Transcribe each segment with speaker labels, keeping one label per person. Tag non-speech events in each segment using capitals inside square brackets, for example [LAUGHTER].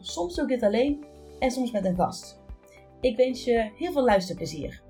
Speaker 1: Soms doe ik dit alleen en soms met een gast. Ik wens je heel veel luisterplezier.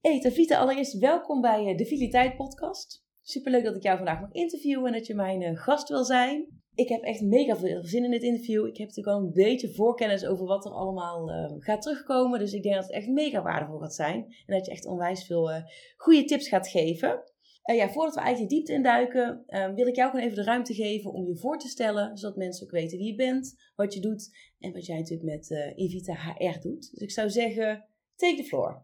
Speaker 1: Hey Tavita, allereerst welkom bij eh, de Vitaliteit podcast. Superleuk dat ik jou vandaag mag interviewen en dat je mijn eh, gast wil zijn. Ik heb echt mega veel zin in dit interview. Ik heb natuurlijk al een beetje voorkennis over wat er allemaal uh, gaat terugkomen. Dus ik denk dat het echt mega waardevol gaat zijn. En dat je echt onwijs veel uh, goede tips gaat geven. Uh, ja, voordat we eigenlijk de diepte induiken, uh, wil ik jou gewoon even de ruimte geven om je voor te stellen, zodat mensen ook weten wie je bent, wat je doet en wat jij natuurlijk met uh, Evita HR doet. Dus ik zou zeggen, take the floor.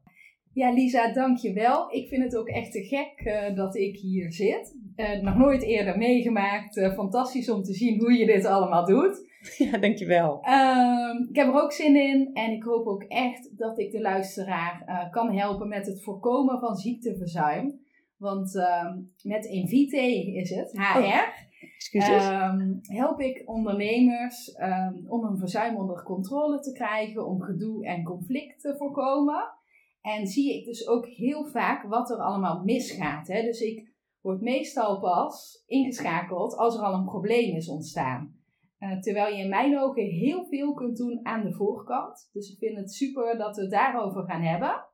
Speaker 2: Ja, Lisa, dankjewel. Ik vind het ook echt te gek dat ik hier zit. nog nooit eerder meegemaakt. fantastisch om te zien hoe je dit allemaal doet. [LAUGHS]
Speaker 1: Ja, dankjewel.
Speaker 2: Uh, ik heb er ook zin in en ik hoop ook echt dat ik de luisteraar kan helpen met het voorkomen van ziekteverzuim. Want uh, met Invite is het, HR. Oh, um, help ik ondernemers um, om een verzuim onder controle te krijgen, om gedoe en conflict te voorkomen. En zie ik dus ook heel vaak wat er allemaal misgaat. Hè? Dus ik word meestal pas ingeschakeld als er al een probleem is ontstaan. Uh, terwijl je in mijn ogen heel veel kunt doen aan de voorkant. Dus ik vind het super dat we het daarover gaan hebben.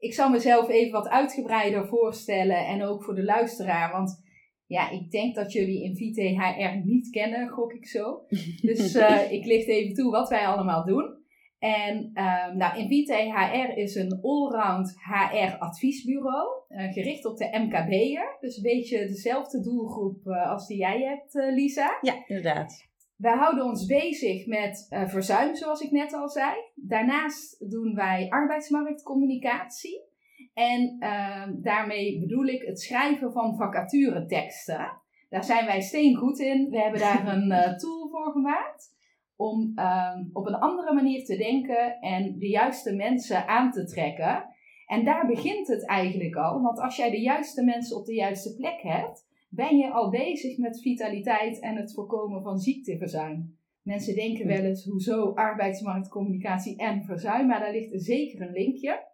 Speaker 2: Ik zal mezelf even wat uitgebreider voorstellen en ook voor de luisteraar. Want ja, ik denk dat jullie Invite HR niet kennen, gok ik zo. [LAUGHS] Dus uh, ik licht even toe wat wij allemaal doen. En uh, nou, Invite HR is een allround HR adviesbureau, uh, gericht op de MKB'er. Dus een beetje dezelfde doelgroep uh, als die jij hebt, Lisa.
Speaker 1: Ja, inderdaad.
Speaker 2: Wij houden ons bezig met uh, verzuim, zoals ik net al zei. Daarnaast doen wij arbeidsmarktcommunicatie. En uh, daarmee bedoel ik het schrijven van vacatureteksten. Daar zijn wij steengoed in. We hebben daar een uh, [LAUGHS] tool voor gemaakt. Om ehm, op een andere manier te denken en de juiste mensen aan te trekken. En daar begint het eigenlijk al. Want als jij de juiste mensen op de juiste plek hebt, ben je al bezig met vitaliteit en het voorkomen van ziekteverzuim. Mensen denken wel eens, hoezo arbeidsmarktcommunicatie en verzuim, maar daar ligt zeker een linkje.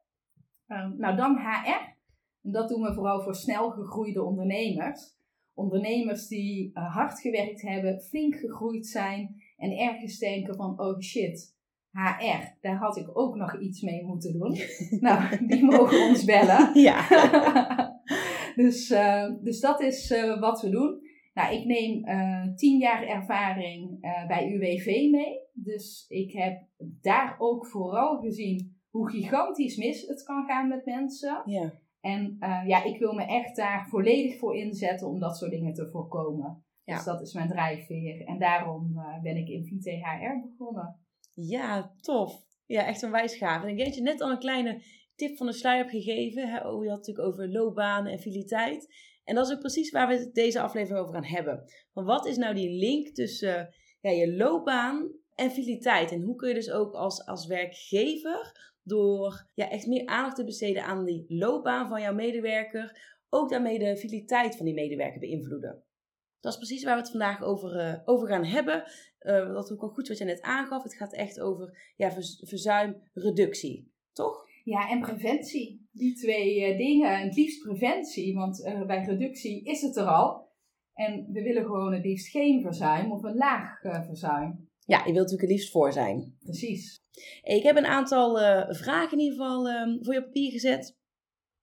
Speaker 2: Um, nou, dan HR. En dat doen we vooral voor snel gegroeide ondernemers. Ondernemers die uh, hard gewerkt hebben, flink gegroeid zijn en ergens denken van, oh shit, HR, daar had ik ook nog iets mee moeten doen. [LAUGHS] nou, die mogen ons bellen.
Speaker 1: Ja. [LAUGHS]
Speaker 2: Dus, uh, dus dat is uh, wat we doen. Nou, ik neem uh, tien jaar ervaring bij UWV mee. Dus ik heb daar ook vooral gezien hoe gigantisch mis het kan gaan met mensen.
Speaker 1: Ja.
Speaker 2: En ja, ik wil me echt daar volledig voor inzetten om dat soort dingen te voorkomen. Ja. Dus dat is mijn drijfveer. En daarom ben ik in VTHR begonnen.
Speaker 1: Ja, tof. Ja, echt een wijsgave. En ik denk je net al een kleine tip van de sluier heb gegeven. Hè? Je had natuurlijk over loopbaan en vitaliteit. En dat is ook precies waar we deze aflevering over gaan hebben. Want wat is nou die link tussen ja, je loopbaan en vitaliteit? En hoe kun je dus ook als, als werkgever, door ja, echt meer aandacht te besteden aan die loopbaan van jouw medewerker, ook daarmee de vitaliteit van die medewerker beïnvloeden? Dat is precies waar we het vandaag over, uh, over gaan hebben. Uh, dat is ook al goed wat je net aangaf. Het gaat echt over ja, verzuimreductie, toch?
Speaker 2: Ja, en preventie. Die twee uh, dingen. Het liefst preventie, want uh, bij reductie is het er al. En we willen gewoon het liefst geen verzuim of een laag uh, verzuim.
Speaker 1: Ja, je wilt natuurlijk het liefst voor zijn.
Speaker 2: Precies.
Speaker 1: Ik heb een aantal vragen in ieder geval um, voor je papier gezet.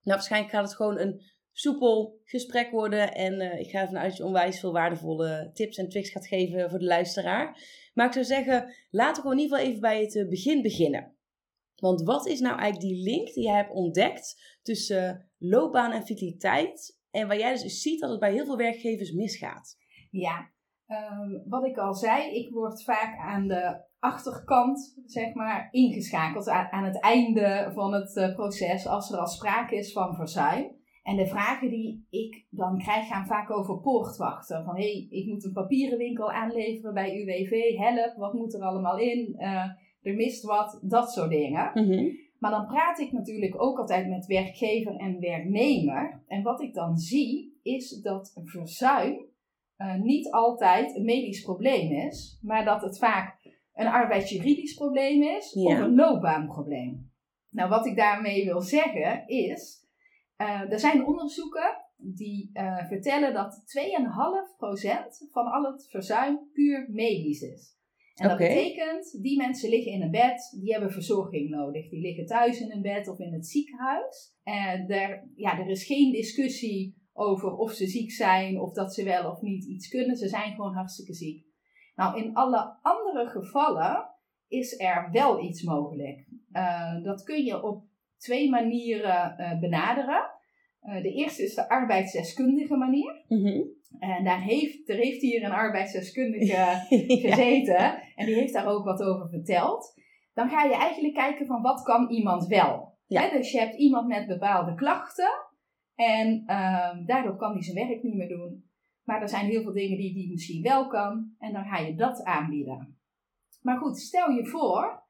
Speaker 1: Nou, waarschijnlijk gaat het gewoon een soepel gesprek worden. En ik ga ervan uit dat je onwijs veel waardevolle tips en tricks gaat geven voor de luisteraar. Maar ik zou zeggen, laten we gewoon in ieder geval even bij het begin beginnen. Want wat is nou eigenlijk die link die jij hebt ontdekt tussen loopbaan en vitaliteit? En waar jij dus ziet dat het bij heel veel werkgevers misgaat.
Speaker 2: Ja, um, wat ik al zei, ik word vaak aan de achterkant, zeg maar, ingeschakeld aan, het einde van het uh, proces als er al sprake is van verzuim. En de vragen die ik dan krijg gaan vaak over poortwachten. Van hé, hey, ik moet een papieren winkel aanleveren bij UWV. Help, wat moet er allemaal in? Uh, er mist wat, dat soort dingen.
Speaker 1: Mhm.
Speaker 2: Maar dan praat ik natuurlijk ook altijd met werkgever en werknemer. En wat ik dan zie, is dat verzuim uh, niet altijd een medisch probleem is, maar dat het vaak een arbeidsjuridisch probleem is
Speaker 1: Ja.
Speaker 2: of een loopbaanprobleem. Nou, wat ik daarmee wil zeggen is, eh, er zijn onderzoeken die eh, vertellen dat 2,5% van al het verzuim puur medisch is. En dat betekent, die mensen liggen in een bed, die hebben verzorging nodig. Die liggen thuis in een bed of in het ziekenhuis. En er, ja, er is geen discussie over of ze ziek zijn of dat ze wel of niet iets kunnen. Ze zijn gewoon hartstikke ziek. Nou, in alle andere gevallen is er wel iets mogelijk. Eh, dat kun je op twee manieren eh, benaderen. Eh, de eerste is de arbeidsdeskundige manier.
Speaker 1: Mhm.
Speaker 2: En daar heeft, er heeft hier een arbeidsdeskundige [LAUGHS]
Speaker 1: ja.
Speaker 2: gezeten en die heeft daar ook wat over verteld. Dan ga je eigenlijk kijken van wat kan iemand wel.
Speaker 1: Ja.
Speaker 2: Dus je hebt iemand met bepaalde klachten en ehm, daardoor kan hij zijn werk niet meer doen. Maar er zijn heel veel dingen die hij misschien wel kan en dan ga je dat aanbieden. Maar goed, stel je voor,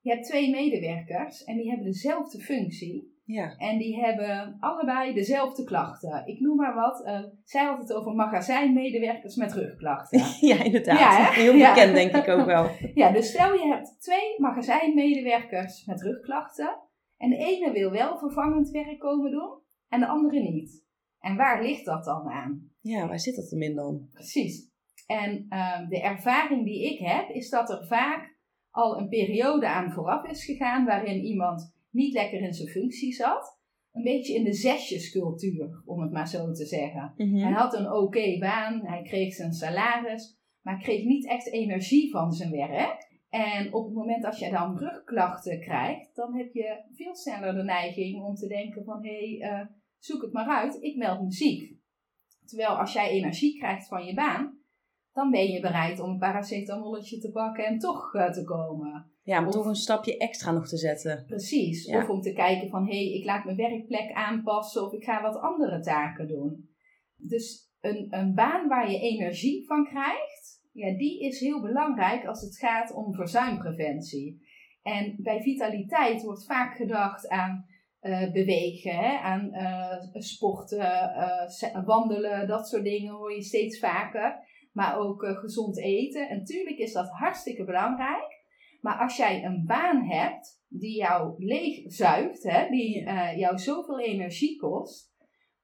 Speaker 2: je hebt twee medewerkers en die hebben dezelfde functie.
Speaker 1: Ja.
Speaker 2: En die hebben allebei dezelfde klachten. Ik noem maar wat. eh, zij had het over magazijnmedewerkers met rugklachten. [LAUGHS]
Speaker 1: Ja, inderdaad.
Speaker 2: Ja?
Speaker 1: Heel
Speaker 2: Ja.
Speaker 1: bekend denk ik ook wel. [LAUGHS]
Speaker 2: ja, dus stel je hebt twee magazijnmedewerkers met rugklachten. En de ene wil wel vervangend werk komen doen en de andere niet. En waar ligt dat dan aan?
Speaker 1: Ja, waar zit dat hem in dan?
Speaker 2: Precies. En ehm, de ervaring die ik heb, is dat er vaak al een periode aan vooraf is gegaan waarin iemand niet lekker in zijn functie zat. Een beetje in de zesjescultuur, om het maar zo te zeggen.
Speaker 1: Mhm.
Speaker 2: Hij had een oké baan, hij kreeg zijn salaris, maar kreeg niet echt energie van zijn werk. En op het moment dat je dan rugklachten krijgt, dan heb je veel sneller de neiging om te denken van hé, hey, eh, zoek het maar uit, ik meld me ziek. Terwijl als jij energie krijgt van je baan, dan ben je bereid om een paracetamolletje te pakken en toch eh, te komen.
Speaker 1: Ja, om
Speaker 2: Of-
Speaker 1: toch een stapje extra nog te zetten.
Speaker 2: Precies.
Speaker 1: Ja.
Speaker 2: Of om te kijken van hé, hey, ik laat mijn werkplek aanpassen of ik ga wat andere taken doen. Dus een, een baan waar je energie van krijgt, ja, die is heel belangrijk als het gaat om verzuimpreventie. En bij vitaliteit wordt vaak gedacht aan eh, bewegen, hè, aan eh, sporten, wandelen, dat soort dingen hoor je steeds vaker. Maar ook eh, gezond eten. En tuurlijk is dat hartstikke belangrijk. Maar als jij een baan hebt die jou leegzuigt, hè, die eh, jou zoveel energie kost,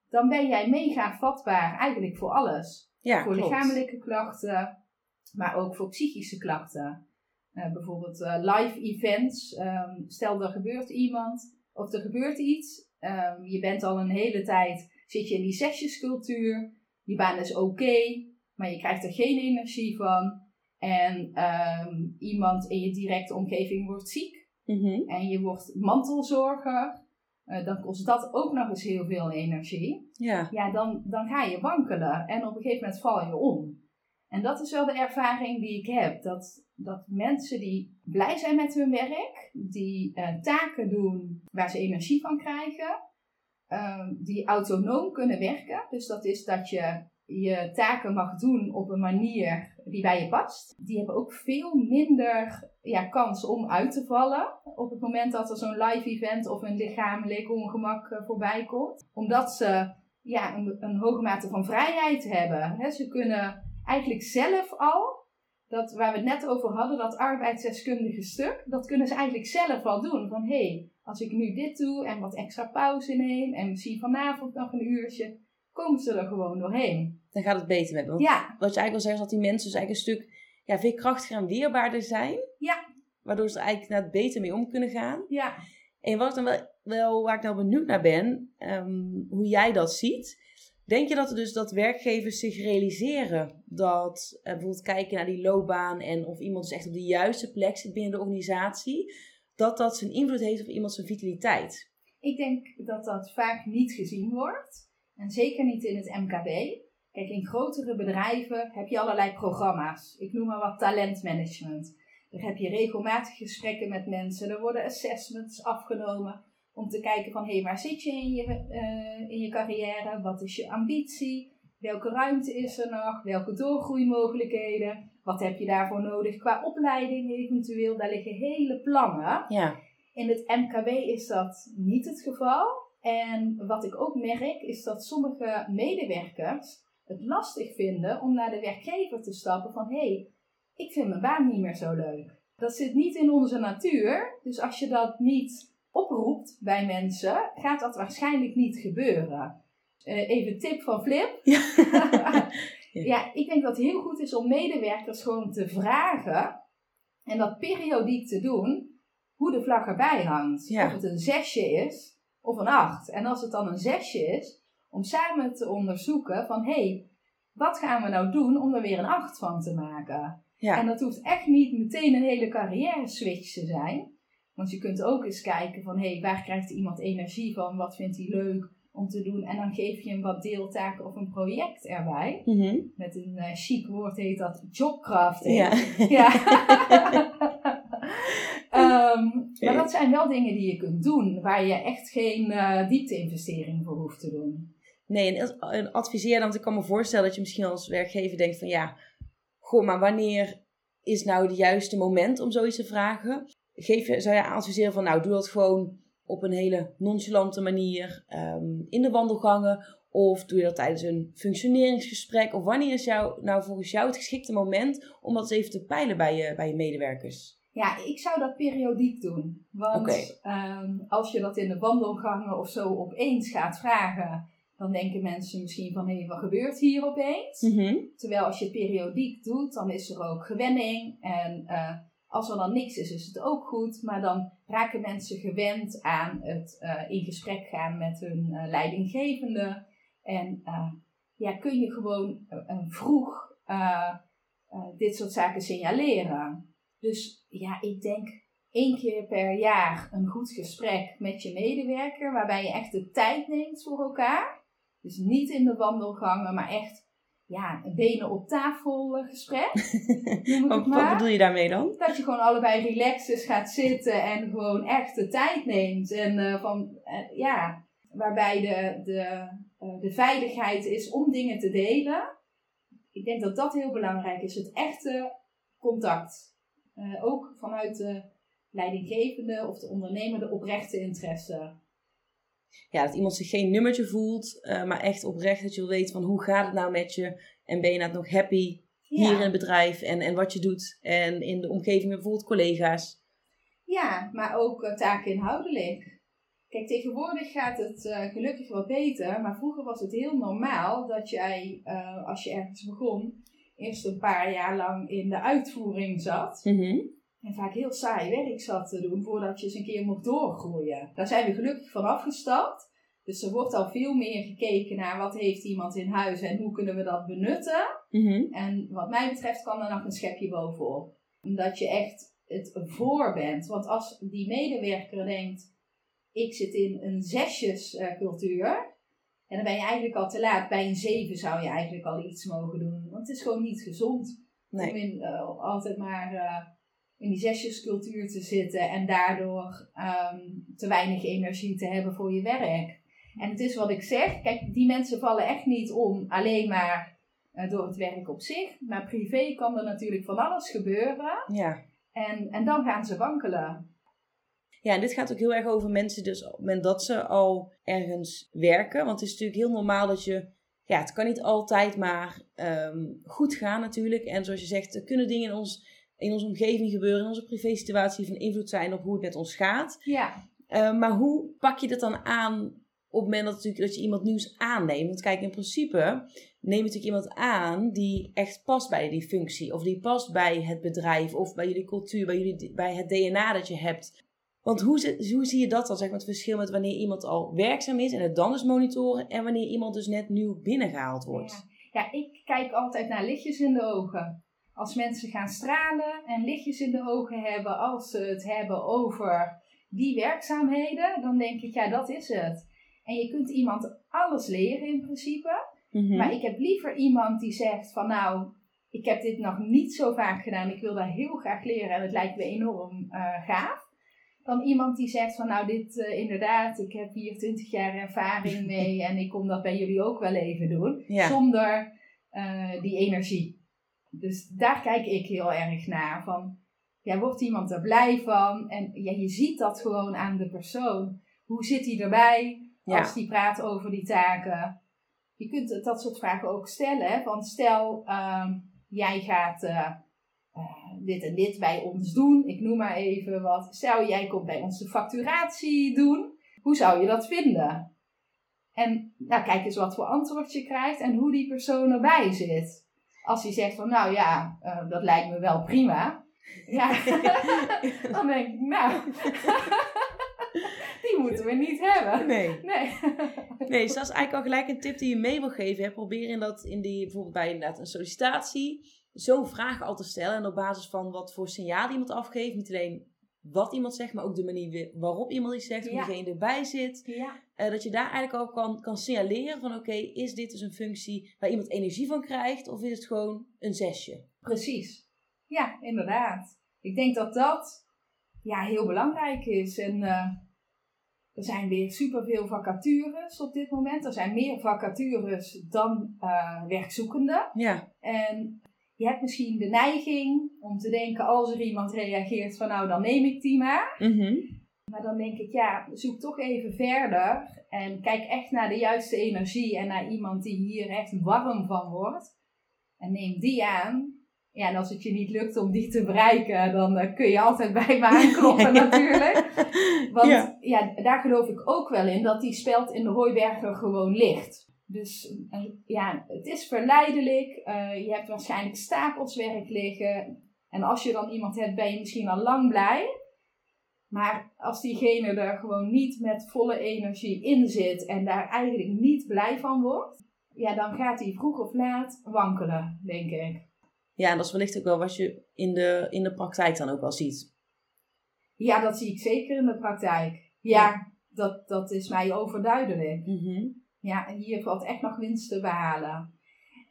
Speaker 2: dan ben jij mega vatbaar eigenlijk voor alles.
Speaker 1: Ja,
Speaker 2: voor
Speaker 1: klopt.
Speaker 2: lichamelijke klachten, maar ook voor psychische klachten. Eh, bijvoorbeeld live events. Ehm, stel er gebeurt iemand of er gebeurt iets. Ehm, je bent al een hele tijd, zit je in die sessiescultuur. Je baan is oké, maar je krijgt er geen energie van. En ehm, iemand in je directe omgeving wordt ziek
Speaker 1: Mhm.
Speaker 2: en je wordt mantelzorger. eh, dan kost dat ook nog eens heel veel energie
Speaker 1: Ja.
Speaker 2: ja, dan, dan ga je wankelen en op een gegeven moment val je om. En dat is wel de ervaring die ik heb. Dat, dat mensen die blij zijn met hun werk, die eh, taken doen waar ze energie van krijgen, ehm, die autonoom kunnen werken. Dus dat is dat je je taken mag doen op een manier die bij je past. Die hebben ook veel minder ja, kans om uit te vallen op het moment dat er zo'n live event of een lichamelijk ongemak eh, voorbij komt. Omdat ze ja, een, een hoge mate van vrijheid hebben. Hè, ze kunnen eigenlijk zelf al, dat, waar we het net over hadden, dat arbeidsdeskundige stuk, dat kunnen ze eigenlijk zelf al doen. Van hé, hey, als ik nu dit doe en wat extra pauze neem en misschien vanavond nog een uurtje, komen ze er gewoon doorheen.
Speaker 1: Dan gaat het beter met me.
Speaker 2: Ja,
Speaker 1: Wat je eigenlijk wil zeggen is dat die mensen dus eigenlijk een stuk ja, veel krachtiger en weerbaarder zijn.
Speaker 2: Ja.
Speaker 1: Waardoor ze er eigenlijk net beter mee om kunnen gaan.
Speaker 2: ja.
Speaker 1: En wat ik dan wel, wel waar ik nou benieuwd naar ben, ehm, hoe jij dat ziet. Denk je dat er dus dat werkgevers zich realiseren dat eh, bijvoorbeeld kijken naar die loopbaan en of iemand dus echt op de juiste plek zit binnen de organisatie, dat dat zijn invloed heeft op iemand zijn vitaliteit?
Speaker 2: Ik denk dat dat vaak niet gezien wordt. En zeker niet in het MKB. Kijk, in grotere bedrijven heb je allerlei programma's. Ik noem maar wat talentmanagement. Daar heb je regelmatig gesprekken met mensen. Er worden assessments afgenomen. Om te kijken van, hé, hey, waar zit je in je, uh, in je carrière? Wat is je ambitie? Welke ruimte is er nog? Welke doorgroeimogelijkheden? Wat heb je daarvoor nodig qua opleiding eventueel? Daar liggen hele plannen.
Speaker 1: Ja.
Speaker 2: In het MKB is dat niet het geval. En wat ik ook merk, is dat sommige medewerkers het lastig vinden om naar de werkgever te stappen van hé, hey, ik vind mijn baan niet meer zo leuk. Dat zit niet in onze natuur. Dus als je dat niet oproept bij mensen, gaat dat waarschijnlijk niet gebeuren. Uh, even tip van Flip. [LAUGHS] Ja. [LAUGHS] ja, ik denk dat het heel goed is om medewerkers gewoon te vragen en dat periodiek te doen, hoe de vlag erbij hangt. Of het een zesje is of een acht. En als het dan een zesje is, om samen te onderzoeken van hé, hey, wat gaan we nou doen om er weer een acht van te maken? Ja. En dat hoeft echt niet meteen een hele carrière switch te zijn. Want je kunt ook eens kijken van hé, hey, waar krijgt iemand energie van? Wat vindt hij leuk om te doen? En dan geef je hem wat deeltaken of een project erbij. Mhm. Met een uh, chic woord heet dat jobcrafting. Ja. ja. [LAUGHS] [LAUGHS] Ehm, maar dat zijn wel dingen die je kunt doen, waar je echt geen uh, diepte-investering voor hoeft te doen.
Speaker 1: Nee, en, adviseer dan, want ik kan me voorstellen dat je misschien als werkgever denkt van ja, goh, maar wanneer is nou het juiste moment om zoiets te vragen? Geef je, zou je adviseren van nou, doe dat gewoon op een hele nonchalante manier ehm, in de wandelgangen? Of doe je dat tijdens een functioneringsgesprek? Of wanneer is jou, nou volgens jou het geschikte moment om dat eens even te peilen bij je, bij je medewerkers?
Speaker 2: Ja, ik zou dat periodiek doen. Want ehm, als je dat in de wandelgangen of zo opeens gaat vragen, dan denken mensen misschien van hé, hey, wat gebeurt hier opeens? Mhm. Terwijl als je het periodiek doet, dan is er ook gewenning. En uh, als er dan niks is, is het ook goed. Maar dan raken mensen gewend aan het uh, in gesprek gaan met hun uh, leidinggevende. En ja, kun je gewoon vroeg dit soort zaken signaleren. Dus ja, ik denk één keer per jaar een goed gesprek met je medewerker, waarbij je echt de tijd neemt voor elkaar. Dus niet in de wandelgangen, maar echt ja, een benen op tafel eh, gesprek. [LAUGHS]
Speaker 1: wat, wat bedoel je daarmee dan?
Speaker 2: Dat je gewoon allebei relaxed gaat zitten en gewoon echt de tijd neemt. En uh, van, uh, ja, waarbij de, de, de veiligheid is om dingen te delen. Ik denk dat dat heel belangrijk is. Het echte contact. Ook vanuit de leidinggevende of de ondernemer de oprechte interesse
Speaker 1: ja, dat iemand zich geen nummertje voelt, uh, maar echt oprecht dat je wil weten van hoe gaat het nou met je en ben je nou nog happy hier in het bedrijf en, en wat je doet en in de omgeving met bijvoorbeeld collega's.
Speaker 2: Ja, maar ook uh, taken inhoudelijk. Kijk, tegenwoordig gaat het uh, gelukkig wat beter, maar vroeger was het heel normaal dat jij, als je ergens begon, eerst een paar jaar lang in de uitvoering zat. Mm en vaak heel saai werk zat te doen voordat je eens een keer mocht doorgroeien. Daar zijn we gelukkig van afgestapt. Dus er wordt al veel meer gekeken naar wat heeft iemand in huis en hoe kunnen we dat benutten. Mm En wat mij betreft kan er nog een schepje bovenop. Omdat je echt het voor bent. Want als die medewerker denkt, ik zit in een zesjescultuur. En dan ben je eigenlijk al te laat. Bij een zeven zou je eigenlijk al iets mogen doen. Want het is gewoon niet gezond. Nee. Om in, uh, altijd maar... Uh, in die zesjescultuur te zitten en daardoor ehm, te weinig energie te hebben voor je werk. En het is wat ik zeg, kijk, die mensen vallen echt niet om alleen maar uh, door het werk op zich, maar privé kan er natuurlijk van alles gebeuren. Ja. En, en dan gaan ze wankelen.
Speaker 1: Ja, en dit gaat ook heel erg over mensen, dus op het moment dat ze al ergens werken. Want het is natuurlijk heel normaal dat je ja, het kan niet altijd maar um, goed gaan natuurlijk. En zoals je zegt, er kunnen dingen in ons in onze omgeving gebeuren, in onze privésituatie van invloed zijn op hoe het met ons gaat.
Speaker 2: Ja.
Speaker 1: Uh, maar hoe pak je dat dan aan op het moment dat, natuurlijk, dat je iemand nieuws aanneemt? Want kijk, in principe neem je natuurlijk iemand aan die echt past bij die functie. Of die past bij het bedrijf of bij jullie cultuur, bij, jullie, bij het DNA dat je hebt. Want hoe, hoe zie je dat dan, zeg maar, het verschil met wanneer iemand al werkzaam is en het dan dus monitoren en wanneer iemand dus net nieuw binnengehaald wordt?
Speaker 2: Ja. ja, ik kijk altijd naar lichtjes in de ogen. Als mensen gaan stralen en lichtjes in de ogen hebben als ze het hebben over die werkzaamheden, dan denk ik, ja, dat is het. En je kunt iemand alles leren in principe. Mhm. Maar ik heb liever iemand die zegt van nou, ik heb dit nog niet zo vaak gedaan. Ik wil daar heel graag leren en het lijkt me enorm uh, gaaf. Dan iemand die zegt van nou dit uh, inderdaad, ik heb hier 20 jaar ervaring [LAUGHS] mee en ik kom dat bij jullie ook wel even doen. Zonder uh, die energie. Dus daar kijk ik heel erg naar. Van, ja, wordt iemand er blij van? En ja, je ziet dat gewoon aan de persoon. Hoe zit hij erbij als hij praat over die taken? Je kunt dat soort vragen ook stellen. Hè? Want stel, uh, jij gaat uh, dit en dit bij ons doen. Ik noem maar even wat. Stel, jij komt bij ons de facturatie doen. Hoe zou je dat vinden? En nou, kijk eens wat voor antwoord je krijgt en hoe die persoon erbij zit. Als hij zegt van, nou ja, uh, dat lijkt me wel prima. Ja, [LAUGHS] dan denk ik, nou, [LAUGHS] die moeten we niet hebben.
Speaker 1: Nee. Nee. nee, dus dat is eigenlijk al gelijk een tip die je mee wil geven. Probeer in dat, in die, bijvoorbeeld bij inderdaad een sollicitatie, zo'n vraag al te stellen. En op basis van wat voor signaal iemand afgeeft, niet alleen wat iemand zegt, maar ook de manier waarop iemand iets zegt, hoe diegene erbij zit. Ja. Uh, dat je daar eigenlijk ook kan, kan signaleren van oké, is dit dus een functie waar iemand energie van krijgt of is het gewoon een zesje?
Speaker 2: Precies. Ja, inderdaad. Ik denk dat dat ja, heel belangrijk is. En uh, er zijn weer superveel vacatures op dit moment. Er zijn meer vacatures dan uh, werkzoekenden. Ja. En je hebt misschien de neiging om te denken, als er iemand reageert van nou, dan neem ik die maar. Mm Maar dan denk ik, ja, zoek toch even verder en kijk echt naar de juiste energie en naar iemand die hier echt warm van wordt. En neem die aan. Ja, en als het je niet lukt om die te bereiken, dan uh, kun je altijd bij me [LAUGHS] aankloppen natuurlijk. Want ja. ja. daar geloof ik ook wel in dat die speld in de hooiberger gewoon ligt. Dus eh, ja, het is verleidelijk. Uh, je hebt waarschijnlijk stapels werk liggen. En als je dan iemand hebt, ben je misschien al lang blij. Maar als diegene er gewoon niet met volle energie in zit en daar eigenlijk niet blij van wordt, ja, dan gaat hij vroeg of laat wankelen, denk ik.
Speaker 1: Ja, en dat is wellicht ook wel wat je in de, in de praktijk dan ook wel ziet.
Speaker 2: Ja, dat zie ik zeker in de praktijk. Ja, Dat, dat is mij overduidelijk. Mm ja, en hier valt echt nog winst te behalen.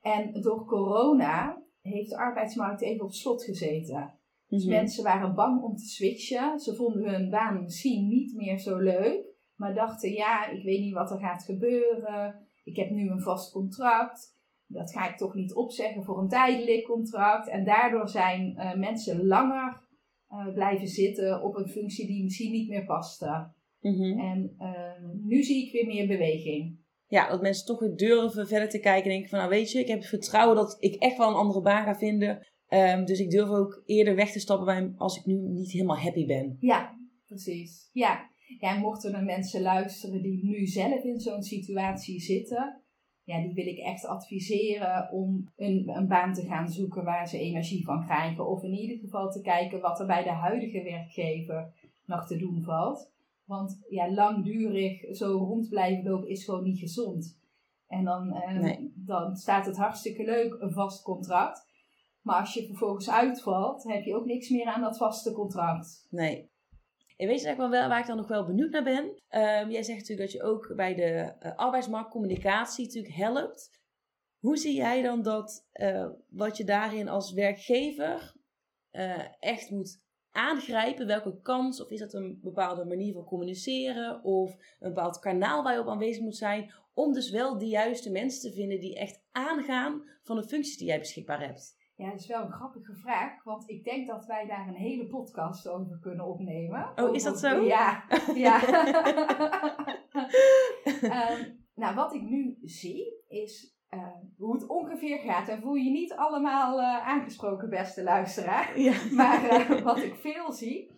Speaker 2: En door corona heeft de arbeidsmarkt even op slot gezeten. Dus mhm. mensen waren bang om te switchen. Ze vonden hun baan misschien niet meer zo leuk. Maar dachten, ja, ik weet niet wat er gaat gebeuren. Ik heb nu een vast contract. Dat ga ik toch niet opzeggen voor een tijdelijk contract. En daardoor zijn uh, mensen langer uh, blijven zitten op een functie die misschien niet meer paste. Mm En uh, nu zie ik weer meer beweging
Speaker 1: ja, dat mensen toch weer durven verder te kijken en denken van, nou weet je, ik heb vertrouwen dat ik echt wel een andere baan ga vinden. Um, dus ik durf ook eerder weg te stappen bij als ik nu niet helemaal happy ben.
Speaker 2: Ja, precies. Ja. ja, en mochten er mensen luisteren die nu zelf in zo'n situatie zitten, ja, die wil ik echt adviseren om een, een baan te gaan zoeken waar ze energie van krijgen. Of in ieder geval te kijken wat er bij de huidige werkgever nog te doen valt. Want ja, langdurig zo rond blijven lopen is gewoon niet gezond. En dan, eh, dan staat het hartstikke leuk, een vast contract. Maar als je vervolgens uitvalt, heb je ook niks meer aan dat vaste contract.
Speaker 1: Nee. En weet je eigenlijk wel waar ik dan nog wel benieuwd naar ben? Um, jij zegt natuurlijk dat je ook bij de uh, arbeidsmarktcommunicatie natuurlijk helpt. Hoe zie jij dan dat uh, wat je daarin als werkgever uh, echt moet aangrijpen? Welke kans? Of is dat een bepaalde manier van communiceren? Of een bepaald kanaal waar je op aanwezig moet zijn? Om dus wel de juiste mensen te vinden die echt aangaan van de functies die jij beschikbaar hebt.
Speaker 2: Ja, dat is wel een grappige vraag, want ik denk dat wij daar een hele podcast over kunnen opnemen.
Speaker 1: Oh, is dat zo?
Speaker 2: Ja, [LAUGHS] ja. um, [LAUGHS] nou, wat ik nu zie is uh, hoe het ongeveer gaat. En voel je niet allemaal uh, aangesproken, beste luisteraar. Ja. [LAUGHS] Maar uh, wat ik veel zie,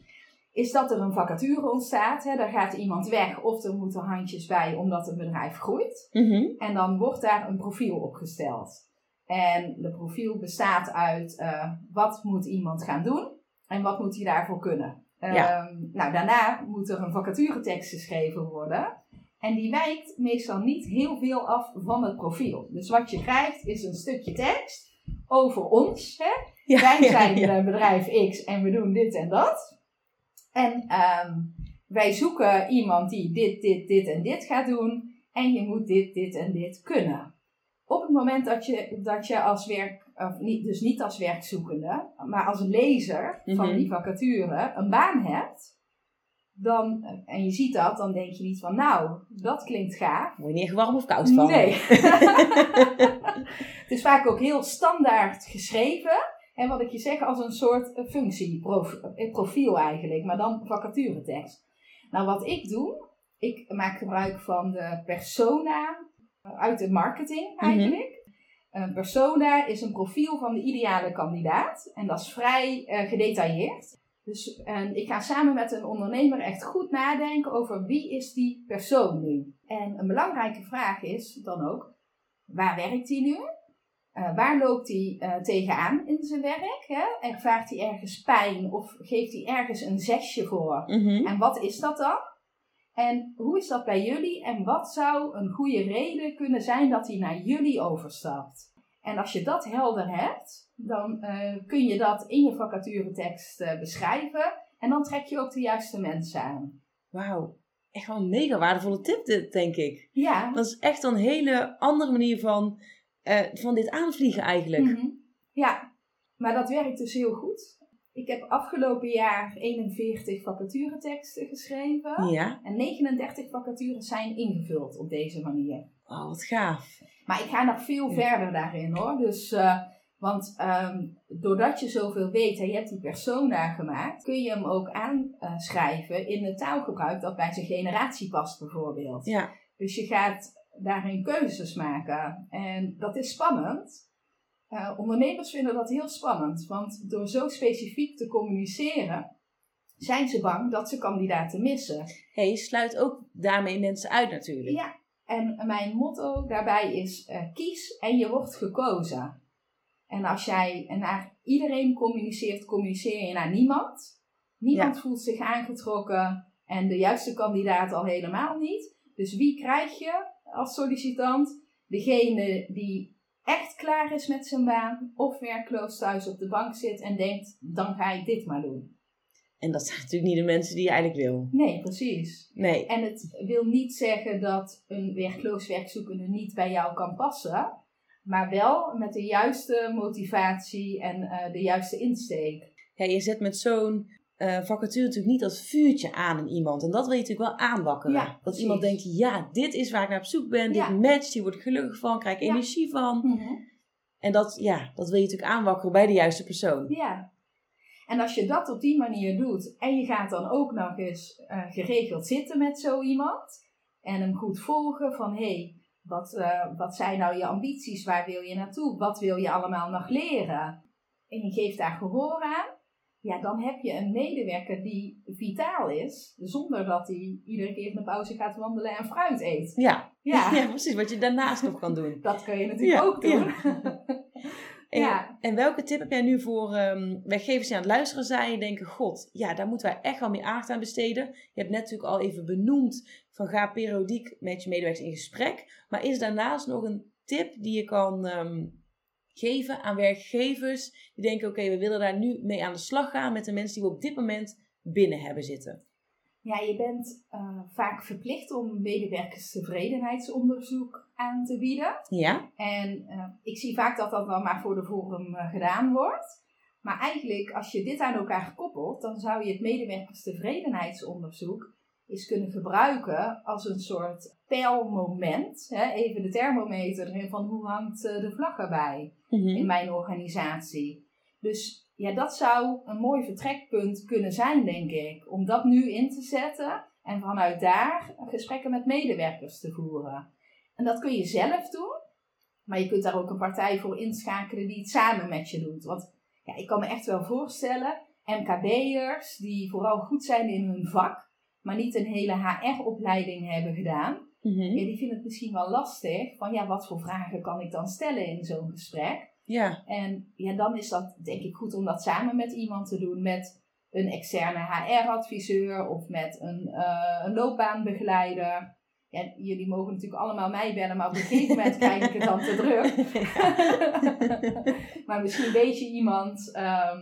Speaker 2: is dat er een vacature ontstaat. Hè. Daar gaat iemand weg of er moeten handjes bij omdat het bedrijf groeit. Mm -hmm. En dan wordt daar een profiel opgesteld. En de profiel bestaat uit wat moet iemand gaan doen en wat moet hij daarvoor kunnen. Ja. Um, nou, daarna moet er een vacaturetekst geschreven worden. En die wijkt meestal niet heel veel af van het profiel. Dus wat je krijgt is een stukje tekst over ons. Hè? wij zijn ja, bedrijf X en we doen dit en dat. En um, wij zoeken iemand die dit, dit, dit en dit gaat doen. En je moet dit, dit en dit kunnen. Op het moment dat je, dat je als werk, of niet, dus niet als werkzoekende, maar als lezer van mhm. die vacature een baan hebt, dan, eh, en je ziet dat, dan denk je niet van, nou, dat klinkt gaaf.
Speaker 1: Word je niet warm of koud van?
Speaker 2: Nee. [LAUGHS] het is vaak ook heel standaard geschreven. En wat ik je zeg, als een soort eh, functieprofiel eigenlijk, maar dan vacaturetekst. Nou, wat ik doe, ik maak gebruik van de persona uit de marketing
Speaker 1: Mhm.
Speaker 2: eigenlijk. Een persona is een profiel van de ideale kandidaat en dat is vrij eh, gedetailleerd. Dus en ik ga samen met een ondernemer echt goed nadenken over wie is die persoon nu. En een belangrijke vraag is dan ook, waar werkt hij nu? Eh, waar loopt hij eh, tegenaan in zijn werk? Hè? Ervaart hij ergens pijn of geeft hij ergens een zesje voor?
Speaker 1: Mhm.
Speaker 2: En wat is dat dan? En hoe is dat bij jullie? En wat zou een goede reden kunnen zijn dat hij naar jullie overstapt? En als je dat helder hebt, dan eh, kun je dat in je vacaturetekst eh, beschrijven. En dan trek je ook de juiste mensen aan.
Speaker 1: Wauw. Echt wel een mega waardevolle tip dit, denk ik.
Speaker 2: Ja.
Speaker 1: Dat is echt een hele andere manier van, eh, van dit aanvliegen eigenlijk.
Speaker 2: Mhm. Ja, maar dat werkt dus heel goed. Ik heb afgelopen jaar 41 vacatureteksten geschreven.
Speaker 1: Ja.
Speaker 2: En 39 vacatures zijn ingevuld op deze manier.
Speaker 1: Oh, wat gaaf.
Speaker 2: Maar ik ga nog veel
Speaker 1: Ja.
Speaker 2: verder daarin hoor. Dus, eh, want ehm, doordat je zoveel weet en je hebt die persona gemaakt, kun je hem ook aanschrijven in het taalgebruik dat bij zijn generatie past bijvoorbeeld.
Speaker 1: Ja.
Speaker 2: Dus je gaat daarin keuzes maken. En dat is spannend. Eh, ondernemers vinden dat heel spannend, want door zo specifiek te communiceren, zijn ze bang dat ze kandidaten missen.
Speaker 1: Hey, je sluit ook daarmee mensen uit natuurlijk.
Speaker 2: Ja, en mijn motto daarbij is: eh, kies en je wordt gekozen. En als jij naar iedereen communiceert, communiceer je naar niemand. Niemand voelt zich aangetrokken en de juiste kandidaat al helemaal niet. Dus wie krijg je als sollicitant? Degene die echt klaar is met zijn baan of werkloos thuis op de bank zit en denkt: dan ga ik dit maar doen.
Speaker 1: En dat zijn [LAUGHS] natuurlijk niet de mensen die je eigenlijk wil.
Speaker 2: Nee, precies.
Speaker 1: Nee.
Speaker 2: En het wil niet zeggen dat een werkloos werkzoekende niet bij jou kan passen, maar wel met de juiste motivatie en eh, de juiste insteek.
Speaker 1: Ja, je zet met zo'n eh, vacature natuurlijk niet dat vuurtje aan in iemand. En dat wil je natuurlijk wel aanwakkeren.
Speaker 2: Ja,
Speaker 1: dat iemand denkt, ja, dit is waar ik naar op zoek ben.
Speaker 2: Ja.
Speaker 1: Dit matcht, hier word ik gelukkig van, krijg ik
Speaker 2: Ja.
Speaker 1: energie van. En dat, ja, dat wil je natuurlijk aanwakkeren bij de juiste persoon.
Speaker 2: Ja. En als je dat op die manier doet en je gaat dan ook nog eens eh, geregeld zitten met zo iemand en hem goed volgen van hé, hey, wat, eh, wat zijn nou je ambities, waar wil je naartoe, wat wil je allemaal nog leren en je geeft daar gehoor aan, ja, dan heb je een medewerker die vitaal is, zonder dat hij iedere keer de pauze gaat wandelen en fruit eet.
Speaker 1: Ja.
Speaker 2: Ja, [LAUGHS]
Speaker 1: ja, precies. Wat je daarnaast nog kan doen.
Speaker 2: dat kun je natuurlijk
Speaker 1: Ja,
Speaker 2: ook doen. [LAUGHS]
Speaker 1: En,
Speaker 2: Ja.
Speaker 1: en welke tip heb jij nu voor ehm werkgevers die aan het luisteren zijn en denken, god, ja, daar moeten wij echt wel meer aandacht aan besteden. Je hebt net natuurlijk al even benoemd van ga periodiek met je medewerkers in gesprek. Maar is daarnaast nog een tip die je kan ehm, geven aan werkgevers die denken, oké, we willen daar nu mee aan de slag gaan met de mensen die we op dit moment binnen hebben zitten?
Speaker 2: Ja, je bent eh, vaak verplicht om medewerkerstevredenheidsonderzoek aan te bieden.
Speaker 1: Ja?
Speaker 2: En eh, ik zie vaak dat dat dan maar voor de vorm eh, gedaan wordt. Maar eigenlijk, als je dit aan elkaar koppelt, dan zou je het medewerkerstevredenheidsonderzoek eens kunnen gebruiken als een soort peilmoment. Hè? Even de thermometer van hoe hangt de vlag erbij
Speaker 1: Mhm.
Speaker 2: in mijn organisatie. Dus ja, dat zou een mooi vertrekpunt kunnen zijn, denk ik. Om dat nu in te zetten en vanuit daar gesprekken met medewerkers te voeren. En dat kun je zelf doen, maar je kunt daar ook een partij voor inschakelen die het samen met je doet. Want ja, ik kan me echt wel voorstellen, MKB'ers die vooral goed zijn in hun vak, maar niet een hele HR-opleiding hebben gedaan,
Speaker 1: Mhm.
Speaker 2: ja, die vinden het misschien wel lastig. Van ja, wat voor vragen kan ik dan stellen in zo'n gesprek?
Speaker 1: Ja.
Speaker 2: En ja, dan is dat denk ik goed om dat samen met iemand te doen. Met een externe HR-adviseur of met een, eh, een loopbaanbegeleider. Ja, jullie mogen natuurlijk allemaal mij bellen, maar op een gegeven moment [LAUGHS] krijg ik het dan te druk. [LAUGHS] maar misschien weet je iemand ehm,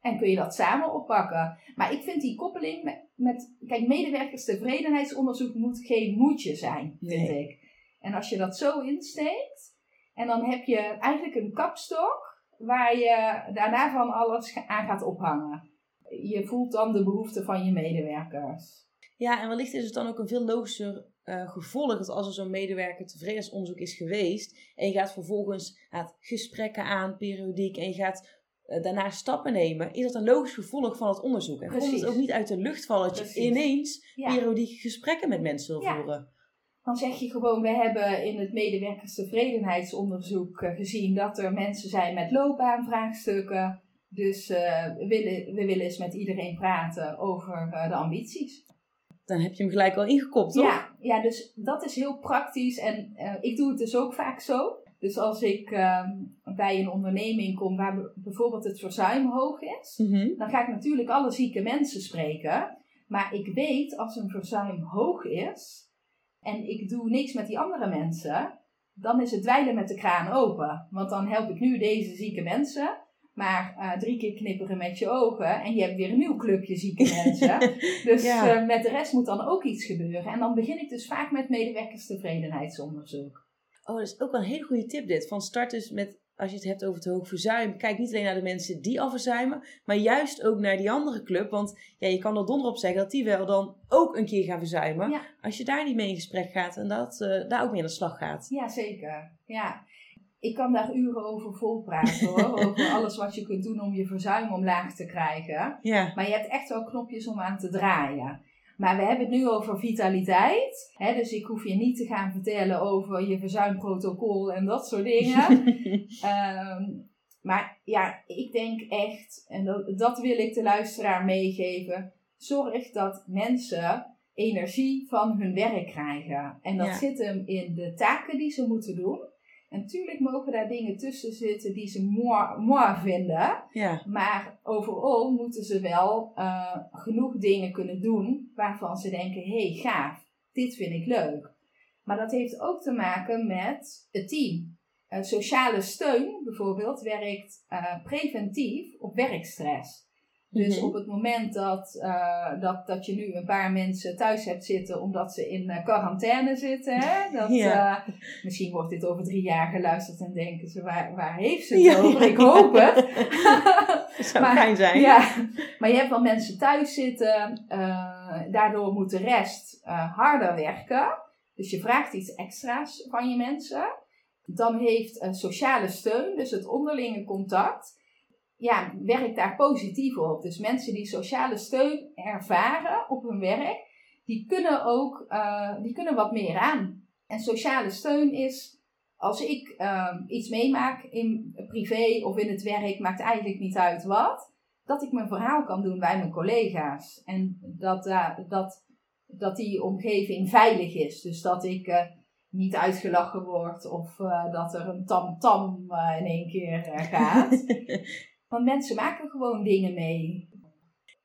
Speaker 2: en kun je dat samen oppakken. Maar ik vind die koppeling met, met kijk, medewerkerstevredenheidsonderzoek moet geen moedje zijn, vind
Speaker 1: Nee.
Speaker 2: ik. En als je dat zo insteekt, en dan heb je eigenlijk een kapstok waar je daarna van alles aan gaat ophangen. Je voelt dan de behoeften van je medewerkers.
Speaker 1: Ja, en wellicht is het dan ook een veel logischer uh, gevolg dat als er zo'n medewerker tevredensonderzoek is geweest en je gaat vervolgens gesprekken aan periodiek en je gaat uh, daarna stappen nemen, is dat een logisch gevolg van het onderzoek. En komt het ook niet uit de lucht vallen dat je ineens periodiek gesprekken met mensen wil voeren.
Speaker 2: Dan zeg je gewoon, we hebben in het medewerkerstevredenheidsonderzoek uh, gezien dat er mensen zijn met loopbaanvraagstukken. Dus we, willen, we willen eens met iedereen praten over de ambities
Speaker 1: dan heb je hem gelijk al ingekopt, toch?
Speaker 2: Ja, ja dus dat is heel praktisch. En uh, ik doe het dus ook vaak zo. Dus als ik uh, bij een onderneming kom waar bijvoorbeeld het verzuim hoog is, mm-hmm. dan ga ik natuurlijk alle zieke mensen spreken. Maar ik weet als een verzuim hoog is en ik doe niks met die andere mensen, dan is het dweilen met de kraan open. Want dan help ik nu deze zieke mensen. Maar uh, drie keer knipperen met je ogen en je hebt weer een nieuw clubje zieke [LAUGHS] mensen. dus ja. uh, met de rest moet dan ook iets gebeuren. En dan begin ik dus vaak met medewerkerstevredenheidsonderzoek.
Speaker 1: Oh, dat is ook wel een hele goede tip dit. Van start dus met, als je het hebt over het hoog verzuim, kijk niet alleen naar de mensen die al verzuimen, maar juist ook naar die andere club. Want ja, je kan er donder op zeggen dat die wel dan ook een keer gaan verzuimen. Ja. Als je daar niet mee in gesprek gaat en dat, uh, daar ook mee aan de slag gaat.
Speaker 2: Ja, zeker. Ja ik kan daar uren over volpraten hoor. [LAUGHS] over alles wat je kunt doen om je verzuim omlaag te krijgen. Ja. Maar je hebt echt wel knopjes om aan te draaien. Maar we hebben het nu over vitaliteit. Hè, dus ik hoef je niet te gaan vertellen over je verzuimprotocol en dat soort dingen. um, [LAUGHS] maar ja, ik denk echt, en dat, dat wil ik de luisteraar meegeven. Zorg dat mensen energie van hun werk krijgen. En dat zit hem in de taken die ze moeten doen. En natuurlijk mogen daar dingen tussen zitten die ze mooi, vinden. Ja. Maar overal moeten ze wel uh, genoeg dingen kunnen doen waarvan ze denken: hé, hey, gaaf, dit vind ik leuk. Maar dat heeft ook te maken met het team. Uh, sociale steun bijvoorbeeld werkt uh, preventief op werkstress. Dus mhm. op het moment dat, uh, dat, dat je nu een paar mensen thuis hebt zitten omdat ze in uh, quarantaine zitten, hè, dat, ja. uh, misschien wordt dit over drie jaar geluisterd en denken ze, waar, waar heeft ze het ja, over? Ik hoop het. [LAUGHS]
Speaker 1: dat zou maar, fijn zijn.
Speaker 2: Ja, maar je hebt wel mensen thuis zitten, daardoor moet de rest harder werken. Dus je vraagt iets extra's van je mensen. Dan heeft sociale steun, dus het onderlinge contact ja, werkt daar positief op. Dus mensen die sociale steun ervaren op hun werk, die kunnen ook uh, die kunnen wat meer aan. En sociale steun is, als ik uh, iets meemaak in privé of in het werk, maakt eigenlijk niet uit wat, dat ik mijn verhaal kan doen bij mijn collega's. En dat, uh, dat, dat die omgeving veilig is. Dus dat ik uh, niet uitgelachen word of dat er een tam-tam in één keer gaat. [LAUGHS] Want mensen maken gewoon dingen mee.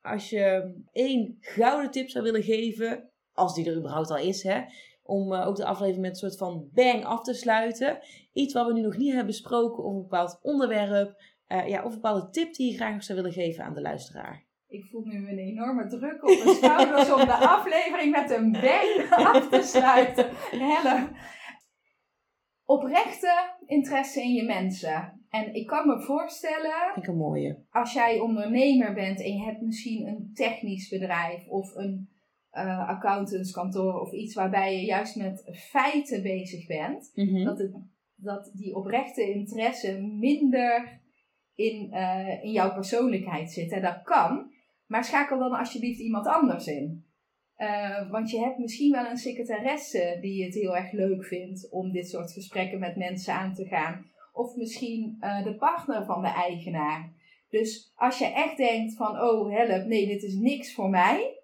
Speaker 1: Als je één gouden tip zou willen geven, als die er überhaupt al is, hè, om uh, ook de aflevering met een soort van bang af te sluiten. Iets wat we nu nog niet hebben besproken, of een bepaald onderwerp, uh, ja, of een bepaalde tip die je graag nog zou willen geven aan de luisteraar.
Speaker 2: Ik voel nu een enorme druk op mijn schouders om de [LAUGHS] aflevering met een bang af te sluiten. Helle. Oprechte interesse in je mensen. En ik kan me voorstellen.
Speaker 1: Ik een mooie.
Speaker 2: Als jij ondernemer bent en je hebt misschien een technisch bedrijf of een uh, accountantskantoor of iets waarbij je juist met feiten bezig bent, mhm. dat, het, dat die oprechte interesse minder in, uh, in jouw persoonlijkheid zit. En dat kan, maar schakel dan alsjeblieft iemand anders in. Uh, want je hebt misschien wel een secretaresse die het heel erg leuk vindt om dit soort gesprekken met mensen aan te gaan of misschien uh, de partner van de eigenaar. Dus als je echt denkt van, oh help, nee, dit is niks voor mij,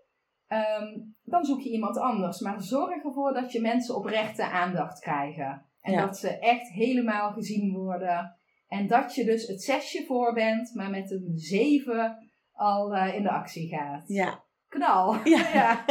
Speaker 2: um, dan zoek je iemand anders. Maar zorg ervoor dat je mensen oprechte aandacht krijgen. En dat ze echt helemaal gezien worden. En dat je dus het zesje voor bent, maar met een zeven al uh, in de actie gaat.
Speaker 1: Ja.
Speaker 2: Knal. [LAUGHS] Ja. ja.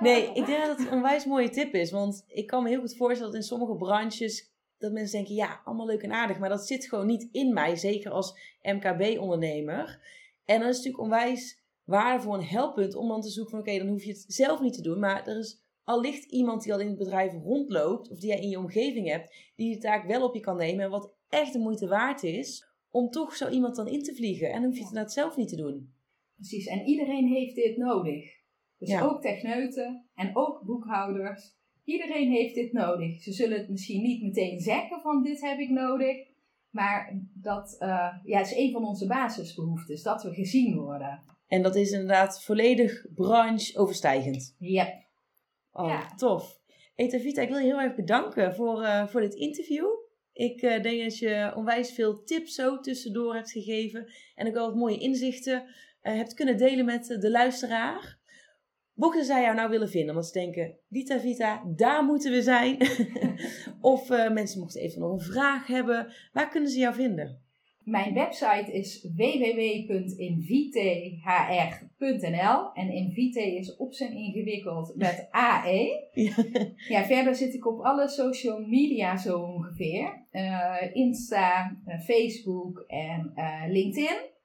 Speaker 1: nee, ik denk dat het een onwijs mooie tip is. Want ik kan me heel goed voorstellen dat in sommige branches dat mensen denken, ja, allemaal leuk en aardig, maar dat zit gewoon niet in mij, zeker als MKB-ondernemer. En dan is het natuurlijk onwijs waardevol en helpend om dan te zoeken van, oké, dan hoef je het zelf niet te doen, maar er is allicht iemand die al in het bedrijf rondloopt, of die jij in je omgeving hebt, die de taak wel op je kan nemen en wat echt de moeite waard is, om toch zo iemand dan in te vliegen. En dan hoef je het inderdaad zelf niet te doen.
Speaker 2: Precies, en iedereen heeft dit nodig. Dus ook techneuten en ook boekhouders. Iedereen heeft dit nodig. Ze zullen het misschien niet meteen zeggen van dit heb ik nodig. Maar dat uh, ja, is een van onze basisbehoeftes, dat we gezien worden.
Speaker 1: En dat is inderdaad volledig brancheoverstijgend.
Speaker 2: Yep.
Speaker 1: Oh, ja. tof. Etavita, ik wil je heel erg bedanken voor, uh, voor dit interview. Ik uh, denk dat je onwijs veel tips zo tussendoor hebt gegeven. En ook wel wat mooie inzichten hebt kunnen delen met de luisteraar. Mochten zij jou nou willen vinden, omdat ze denken, Vita Vita, daar moeten we zijn. [LAUGHS] of uh, mensen mochten even nog een vraag hebben, waar kunnen ze jou vinden?
Speaker 2: Mijn website is www.invitehr.nl en invite is op zijn ingewikkeld met [LAUGHS] AE. Ja. ja, verder zit ik op alle social media zo ongeveer. Uh, Insta, uh, Facebook en LinkedIn.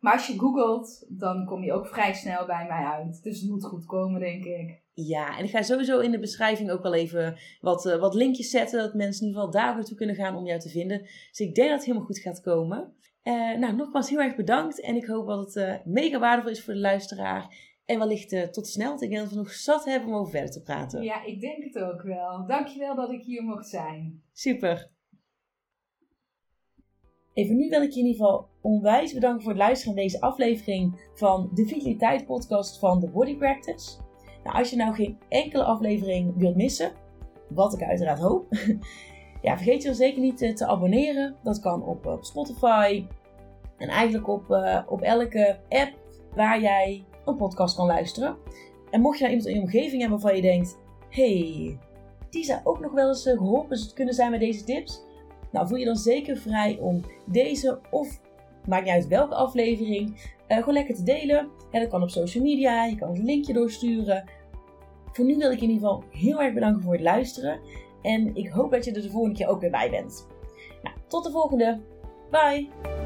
Speaker 2: Maar als je googelt, dan kom je ook vrij snel bij mij uit. Dus het moet goed komen, denk ik.
Speaker 1: Ja, en ik ga sowieso in de beschrijving ook wel even wat, uh, wat linkjes zetten. Dat mensen in ieder geval daar naartoe kunnen gaan om jou te vinden. Dus ik denk dat het helemaal goed gaat komen. Uh, nou, nogmaals heel erg bedankt. En ik hoop dat het uh, mega waardevol is voor de luisteraar. En wellicht tot snel. Ik denk dat we nog zat hebben om over verder te praten.
Speaker 2: Ja, ik denk het ook wel. Dankjewel dat ik hier mocht zijn.
Speaker 1: Super. Even nu wil ik je in ieder geval onwijs bedanken voor het luisteren naar deze aflevering van de Vitaliteit Podcast van The Body Practice. Nou, als je nou geen enkele aflevering wilt missen, wat ik uiteraard hoop, [LAUGHS] ja, vergeet je dan zeker niet te, abonneren. Dat kan op, op, Spotify en eigenlijk op, uh, op elke app waar jij een podcast kan luisteren. En mocht je nou iemand in je omgeving hebben waarvan je denkt: hey, die zou ook nog wel eens eh, geholpen kunnen zijn met deze tips nou, voel je dan zeker vrij om deze of maakt niet uit welke aflevering, uh, gewoon lekker te delen. Ja, dat kan op social media, je kan een linkje doorsturen. Voor nu wil ik in ieder geval heel erg bedanken voor het luisteren. En ik hoop dat je er de volgende keer ook weer bij bent. Nou, tot de volgende. Bye!